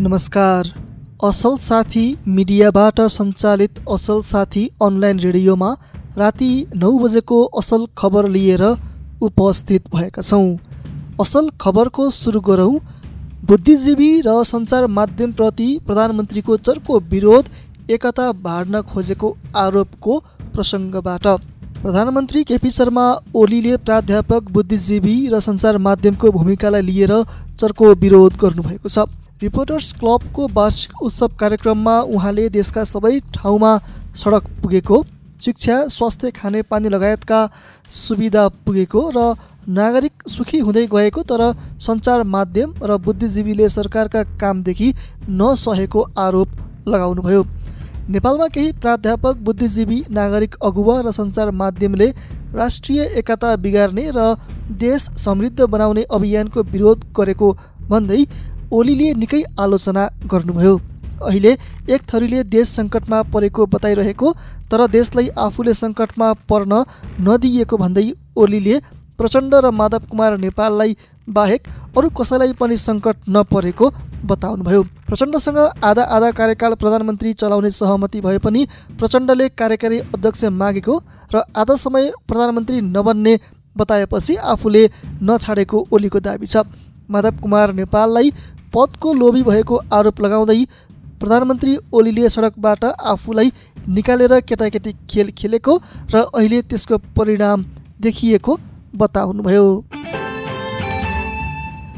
नमस्कार। असल साथी मिडियाबाट सञ्चालित असल साथी अनलाइन रेडियोमा राति नौ बजेको असल खबर लिएर उपस्थित भएका छौँ। असल खबरको सुरु गरौँ। बुद्धिजीवी र सञ्चार माध्यमप्रति प्रधानमन्त्रीको चर्को विरोध एकता बाँड्न खोजेको आरोपको प्रसङ्गबाट। प्रधानमन्त्री केपी शर्मा ओलीले प्राध्यापक बुद्धिजीवी र सञ्चार माध्यमको भूमिकालाई लिएर चर्को विरोध गर्नुभएको छ। रिपोर्टर्स क्लबको वार्षिक उत्सव कार्यक्रममा उहाँले देशका सबै ठाउँमा सडक पुगेको शिक्षा स्वास्थ्य खानेपानी लगायतका सुविधा पुगेको र नागरिक सुखी हुँदै गएको तर सञ्चार माध्यम र बुद्धिजीवीले सरकारका कामदेखि नसहेको आरोप लगाउनुभयो। नेपालमा केही प्राध्यापक बुद्धिजीवी नागरिक अगुवा र सञ्चार माध्यमले राष्ट्रिय एकता बिगार्ने र देश समृद्ध बनाउने अभियानको विरोध गरेको भन्दै ओलीले निकै आलोचना गर्नुभयो। अहिले एक थरीले देश सङ्कटमा परेको बताइरहेको तर देशलाई आफूले सङ्कटमा पर्न नदिएको भन्दै ओलीले प्रचण्ड र माधव कुमार नेपाललाई बाहेक अरू कसैलाई पनि सङ्कट नपरेको बताउनुभयो। प्रचण्डसँग आधा आधा कार्यकाल प्रधानमन्त्री चलाउने सहमति भए पनि प्रचण्डले कार्यकारी अध्यक्ष मागेको र आधा समय प्रधानमन्त्री नबन्ने बताएपछि आफूले नछाडेको ओलीको दावी छ। माधव कुमार नेपाललाई पदको लोभी भएको आरोप लगाउँदै प्रधानमन्त्री ओलीले सडकबाट आफूलाई निकालेर केटाकेटी खेल खेलेको र अहिले त्यसको परिणाम देखिएको बताउनुभयो।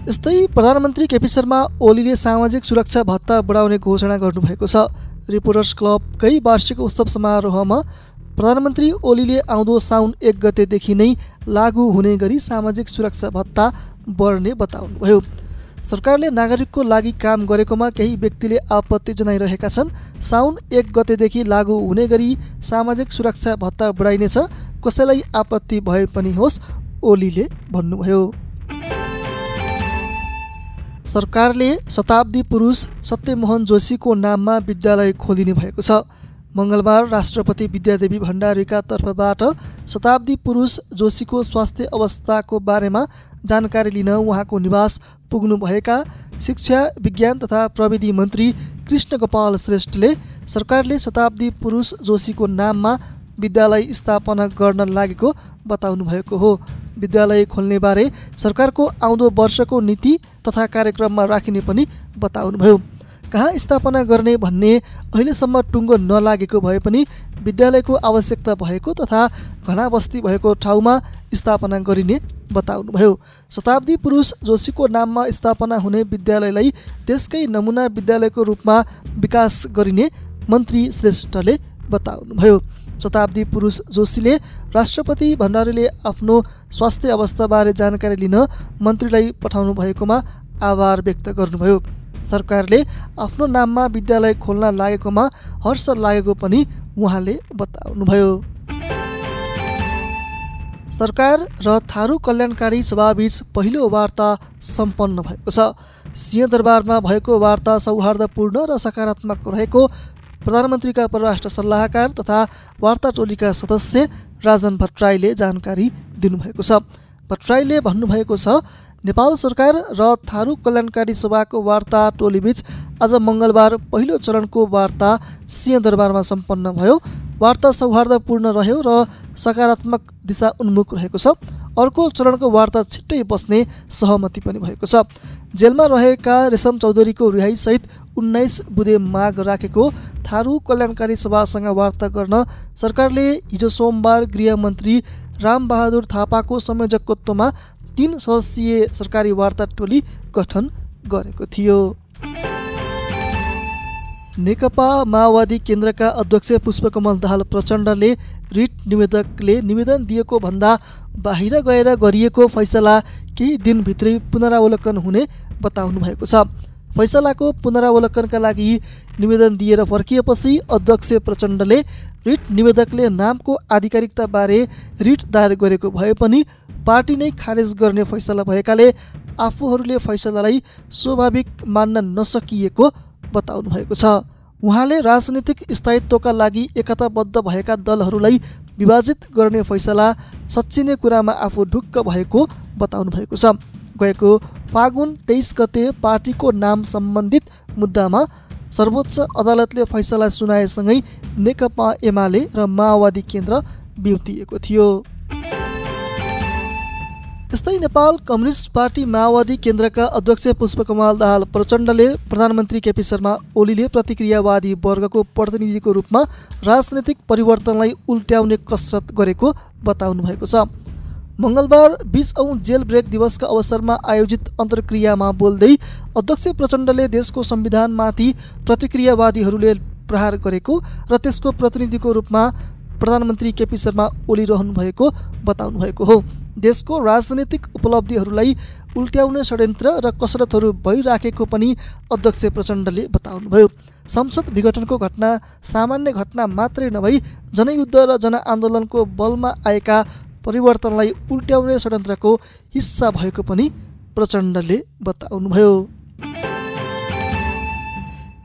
यस्तै प्रधानमन्त्री केपी शर्मा ओलीले सामाजिक सुरक्षा भत्ता बढाउने घोषणा गर्नुभएको छ। रिपोर्टर्स क्लबकै वार्षिक उत्सव समारोहमा प्रधानमन्त्री ओलीले आउँदो साउन एक गतेदेखि नै लागू हुने गरी सामाजिक सुरक्षा भत्ता बढ्ने बताउनुभयो। सरकारले नागरिकको लागि काम गरेकोमा केही व्यक्तिले आपत्ति जनाइरहेका छन्। साउन एक गतेदेखि लागू हुने गरी सामाजिक सुरक्षा भत्ता बढाइनेछ। कसैलाई आपत्ति भए पनि होस् ओलीले भन्नुभयो। सरकारले शताब्दी पुरुष सत्यमोहन जोशीको नाममा विद्यालय खोलिने भएको छ। मङ्गलबार राष्ट्रपति विद्यादेवी भण्डारीका तर्फबाट शताब्दी पुरुष जोशीको स्वास्थ्य अवस्थाको बारेमा जानकारी लिन उहाँको निवास पुग्नुभएका शिक्षा विज्ञान तथा प्रविधि मन्त्री कृष्ण गोपाल श्रेष्ठले सरकारले शताब्दी पुरुष जोशीको नाममा विद्यालय स्थापना गर्न लागेको बताउनु भएको हो। विद्यालय खोल्नेबारे सरकारको आउँदो वर्षको नीति तथा कार्यक्रममा राखिने पनि बताउनुभयो। कहाँ स्थापना गर्ने भन्ने अहिलेसम्म टुङ्गो नलागेको भए पनि विद्यालयको आवश्यकता भएको तथा घना बस्ती भएको ठाउँमा स्थापना गरिने बताउनुभयो। शताब्दी पुरुष जोशीको नाममा स्थापना हुने विद्यालयलाई देशकै नमुना विद्यालयको रूपमा विकास गरिने मन्त्री श्रेष्ठले बताउनुभयो। शताब्दी पुरुष जोशीले राष्ट्रपति भण्डारीले आफ्नो स्वास्थ्य अवस्थाबारे जानकारी लिन मन्त्रीलाई पठाउनु भएकोमा आभार व्यक्त गर्नुभयो। सरकारले आफ्नो नाममा विद्यालय खोल्न लागेकोमा हर्ष लागेको पनि उहाँले बताउनुभयो। सरकार र थारू कल्याणकारी सभाबीच पहिलो वार्ता सम्पन्न भएको छ। सिंहदरबारमा भएको वार्ता सौहार्दपूर्ण र सकारात्मक रहेको प्रधानमन्त्रीका परराष्ट्र सल्लाहकार तथा वार्ता टोलीका सदस्य राजन भट्टराईले जानकारी दिनुभएको छ। भट्टराईले भन्नुभएको छ नेपाल सरकार र थारू कल्याणकारी सभाको वार्ता टोलीबीच आज मङ्गलबार पहिलो चरणको वार्ता सिंहदरबारमा सम्पन्न भयो। वार्ता सौहार्दपूर्ण रह्यो र सकारात्मक दिशा उन्मुख रहेको छ। अर्को चरणको वार्ता छिट्टै बस्ने सहमति पनि भएको छ। जेलमा रहेका रेशम चौधरीको रिहाईसहित उन्नाइस बुधे माग राखेको थारू कल्याणकारी सभासँग वार्ता गर्न सरकारले हिजो सोमबार गृहमन्त्री रामबहादुर थापाको संयोजकत्वमा तिन सदस्यीय सरकारी वार्ता टोली गठन गरेको थियो। नेकपा माओवादी केन्द्रका अध्यक्ष पुष्पकमल दाहाल प्रचण्डले रिट निवेदकले निवेदन दिएको भन्दा बाहिर गएर गरिएको फैसला केही दिनभित्रै पुनरावलोकन हुने बताउनु भएको छ। फैसलाको पुनरावलोकनका लागि निवेदन दिएर फर्किएपछि अध्यक्ष प्रचण्डले रिट निवेदकले नामको आधिकारिकताबारे रिट दायर गरेको भए पनि पार्टी नै खारेज गर्ने फैसला भएकाले आफूहरूले फैसलालाई स्वाभाविक मान्न नसकिएको बताउनु भएको छ। उहाँले राजनीतिक स्थायित्वका लागि एकताबद्ध भएका दलहरूलाई विभाजित गर्ने फैसला सच्चिने कुरामा आफू ढुक्क भएको बताउनु भएको छ। गएको फागुन तेइस गते पार्टीको नाम सम्बन्धित मुद्दामा सर्वोच्च अदालतले फैसला सुनाएसँगै नेकपा एमाले र माओवादी केन्द्र बिउतिएको थियो। त्यस्तै नेपाल कम्युनिस्ट पार्टी माओवादी केन्द्रका अध्यक्ष पुष्पकमल दाहाल प्रचण्डले प्रधानमन्त्री केपी शर्मा ओलीले प्रतिक्रियावादी वर्गको प्रतिनिधिको रूपमा राजनैतिक परिवर्तनलाई उल्ट्याउने कसरत गरेको बताउनु भएको छ। मङ्गलबार बिस जेल ब्रेक दिवसका अवसरमा आयोजित अन्तर्क्रियामा बोल्दै अध्यक्ष प्रचण्डले देशको संविधानमाथि प्रतिक्रियावादीहरूले प्रहार गरेको र त्यसको प्रतिनिधिको रूपमा प्रधानमन्त्री केपी शर्मा ओलिरहनु भएको बताउनु भएको हो। देशको राजनैतिक उपलब्धिहरूलाई उल्ट्याउने षड्यन्त्र र कसरतहरू भइराखेको पनि अध्यक्ष प्रचण्डले बताउनुभयो। संसद विघटनको घटना सामान्य घटना मात्रै नभई जनयुद्ध र जनआन्दोलनको बलमा आएका परिवर्तनलाई उल्ट्याउने षड्यन्त्रको हिस्सा भएको पनि प्रचण्डले बताउनुभयो।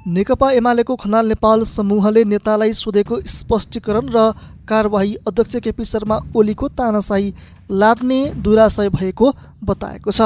नेकपा एमालेको खनाल नेपाल समूहले नेतालाई सोधेको स्पष्टीकरण र कारवाही अध्यक्ष केपी शर्मा ओलीको तानासाही लाद्ने दुराशय भएको बताएको छ।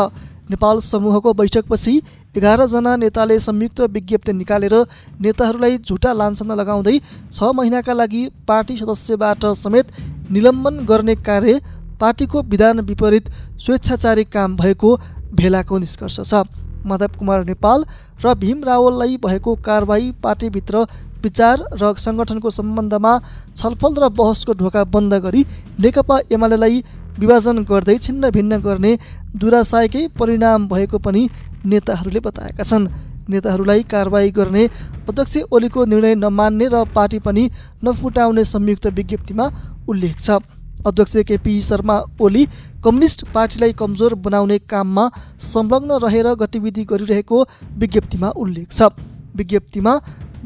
नेपाल समूहको बैठकपछि एघारजना नेताले संयुक्त विज्ञप्ति निकालेर नेताहरूलाई झुटा लान्छना लगाउँदै छ महिनाका लागि पार्टी सदस्यबाट समेत निलम्बन गर्ने कार्य पार्टीको विधान विपरीत स्वेच्छाचारी काम भएको भेलाको निष्कर्ष छ। माधव कुमार नेपाल र भीम रावललाई भएको कारवाही पार्टीभित्र विचार र सङ्गठनको सम्बन्धमा छलफल र बहसको ढोका बन्द गरी नेकपा एमालेलाई विभाजन गर्दै छिन्न भिन्न गर्ने दुराशयकै परिणाम भएको पनि नेताहरूले बताएका छन्। नेताहरूलाई कारवाही गर्ने अध्यक्ष ओलीको निर्णय नमान्ने र पार्टी पनि नफुटाउने संयुक्त विज्ञप्तिमा उल्लेख छ। अध्यक्ष केपी शर्मा ओली कम्युनिस्ट पार्टीलाई कमजोर बनाउने काममा संलग्न रहेर गतिविधि गरिरहेको विज्ञप्तिमा उल्लेख छ। विज्ञप्तिमा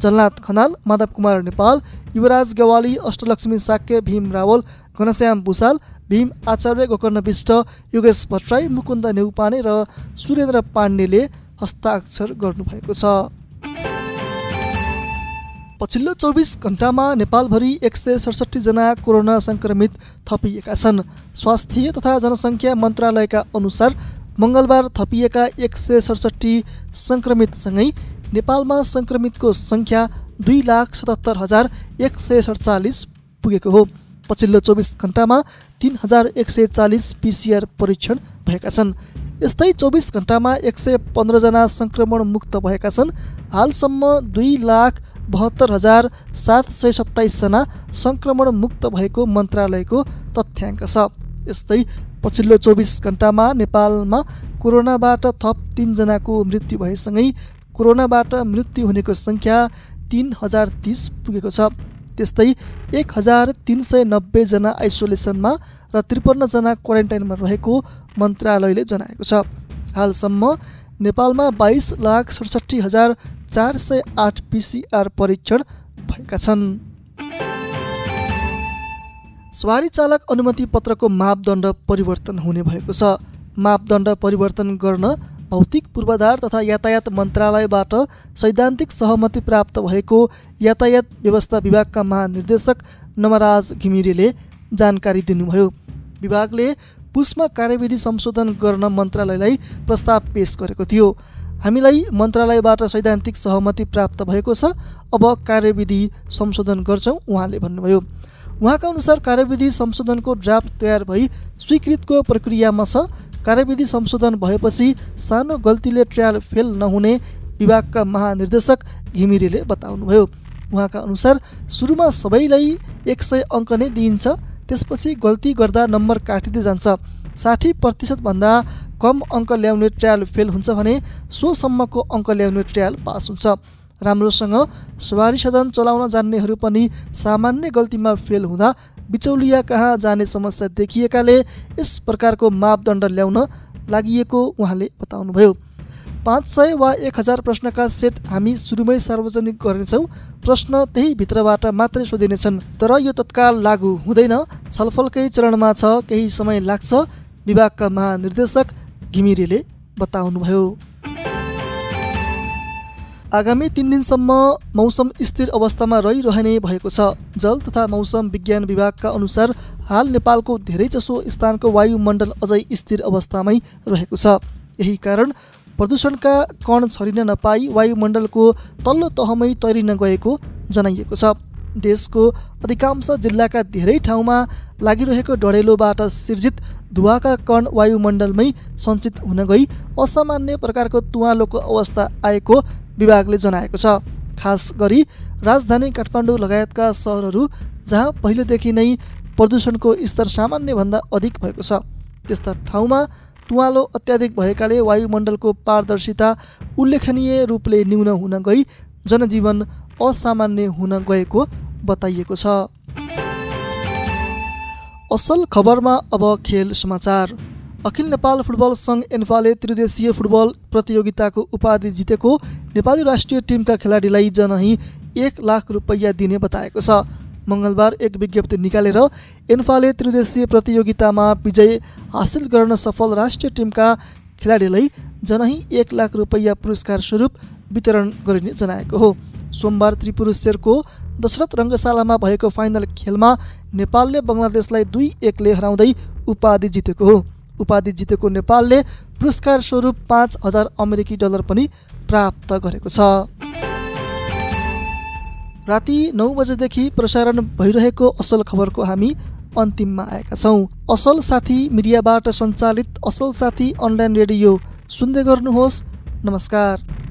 जलनाथ खनाल माधव कुमार नेपाल युवराज गवाली अष्टलक्ष्मी साक्य भीम रावल घनश्याम भूषाल भीम आचार्य गोकर्ण विष्ट योगेश भट्टराई मुकुन्द नेउपाने र सुरेन्द्र पाण्डेले हस्ताक्षर गर्नुभएको छ। पछिल्लो चौबिस घन्टामा नेपालभरि एक सय सडसठीजना कोरोना सङ्क्रमित थपिएका छन्। स्वास्थ्य तथा जनसङ्ख्या मन्त्रालयका अनुसार मङ्गलबार थपिएका एक सय सडसठी सङ्क्रमितसँगै नेपालमा सङ्क्रमितको सङ्ख्या दुई लाख सतहत्तर हजार एक सय सडचालिस पुगेको हो। पछिल्लो चौबिस घन्टामा तिन हजार एक सय चालिस पिसिआर परीक्षण भएका छन्। यस्तै चौबिस घन्टामा एक सय पन्ध्रजना सङ्क्रमण मुक्त भएका छन्। हालसम्म दुई लाख बहत्तर हजार सात सय सत्ताइसजना सङ्क्रमण मुक्त भएको मन्त्रालयको तथ्याङ्क छ। यस्तै पछिल्लो चौबिस घन्टामा नेपालमा कोरोनाबाट थप तिनजनाको मृत्यु भएसँगै कोरोनाबाट मृत्यु हुनेको सङ्ख्या तिन हजार तिस पुगेको छ। त्यस्तै एक हजार तिन सय नब्बेजना आइसोलेसनमा र त्रिपन्नजना क्वारेन्टाइनमा रहेको मन्त्रालयले जनाएको छ। हालसम्म नेपालमा बाइस लाख सडसठी हजार चार सय आठ पिसिआर परीक्षण भएका छन्। सवारी चालक अनुमति पत्रको मापदण्ड परिवर्तन हुने भएको छ। मापदण्ड परिवर्तन गर्न भौतिक पूर्वाधार तथा यातायात मन्त्रालयबाट सैद्धान्तिक सहमति प्राप्त भएको यातायात व्यवस्था विभागका महानिर्देशक नमराज घिमिरेले जानकारी दिनुभयो। विभागले पुसमा कार्यविधि संशोधन गर्न मन्त्रालयलाई प्रस्ताव पेश गरेको थियो। हामीलाई मन्त्रालयबाट सैद्धान्तिक सहमति प्राप्त भएको छ। अब कार्यविधि संशोधन गर्छौँ उहाँले भन्नुभयो। उहाँका अनुसार कार्यविधि संशोधनको ड्राफ्ट तयार भई स्वीकृतको प्रक्रियामा छ। कार्यविधि संशोधन भएपछि सानो गल्तीले ट्रायल फेल नहुने विभागका महानिर्देशक घिमिरेले बताउनुभयो। उहाँका अनुसार सुरुमा सबैलाई एक सय अङ्क नै दिइन्छ त्यसपछि गल्ती गर्दा नम्बर काटिँदै जान्छ। साठी प्रतिशतभन्दा कम अङ्क ल्याउने ट्रायल फेल हुन्छ भने सोसम्मको अङ्क ल्याउने ट्रायल पास हुन्छ। राम्रोसँग सवारी साधन चलाउन जान्नेहरू पनि सामान्य गल्तीमा फेल हुँदा बिचौलिया कहाँ जाने समस्या देखिएकाले यस प्रकारको मापदण्ड ल्याउन लागि उहाँले बताउनुभयो। पाँच सय वा एक हजार प्रश्नका सेट हामी सुरुमै सार्वजनिक गर्नेछौँ। प्रश्न त्यही भित्रबाट मात्रै सोधिनेछन् तर यो तत्काल लागू हुँदैन। छलफलकै चरणमा छ केही समय लाग्छ विभागका महानिर्देशक घिमिरेले बताउनुभयो। आगामी तिन दिनसम्म मौसम स्थिर अवस्थामा रहिरहने भएको छ। जल तथा मौसम विज्ञान विभागका अनुसार हाल नेपालको धेरैजसो स्थानको वायुमण्डल अझै स्थिर अवस्थामै रहेको छ। यही कारण प्रदूषणका कण छरिन नपाई वायुमण्डलको तल्लो तहमै तैरिन गएको जनाइएको छ। देशको अधिकांश जिल्लाका धेरै ठाउँमा लागिरहेको डढेलोबाट सिर्जित धुवाका कण वायुमण्डलमै सञ्चित हुन गई। असामान्य प्रकारको तुवालोको अवस्था आएको विभागले जनाएको छ। खास गरी राजधानी काठमाडौँ लगायतका सहरहरू जहाँ पहिलेदेखि नै प्रदूषणको स्तर सामान्यभन्दा अधिक भएको छ। त्यस्ता ठाउँमा तुवालो अत्याधिक भएकाले वायुमण्डलको पारदर्शिता उल्लेखनीय रूपले न्यून हुन गई जनजीवन असामान्य हुन गएको बताइएको छ। असल खबरमा अब खेल समाचार। अखिल नेपाल फुटबल सङ्घ एन्फाले त्रिदेशीय फुटबल प्रतियोगिताको उपाधि जितेको नेपाली राष्ट्रिय टिमका खेलाडीलाई जनही एक लाख रुपैयाँ दिने बताएको छ। मङ्गलबार एक विज्ञप्ति निकालेर एन्फाले त्रिदेशीय प्रतियोगितामा विजय हासिल गर्न सफल राष्ट्रिय टिमका खेलाडीलाई जनही एक लाख रुपैयाँ पुरस्कार स्वरूप वितरण गरिने जनाएको हो। सोमबार त्रिपुरेश्वरको दशरथ रङ्गशालामा भएको फाइनल खेलमा नेपालले बङ्गलादेशलाई दुई एकले हराउँदै उपाधि जितेको हो। उपाधि जितेको नेपालले पुरस्कार स्वरूप पाँच हजार अमेरिकी डलर पनि प्राप्त गरेको छ। राति नौ बजेदेखि प्रसारण भइरहेको असल खबरको हामी अन्तिममा आएका छौँ। असल साथी मिडियाबाट सञ्चालित असल साथी अनलाइन रेडियो सुन्दै गर्नुहोस्। नमस्कार।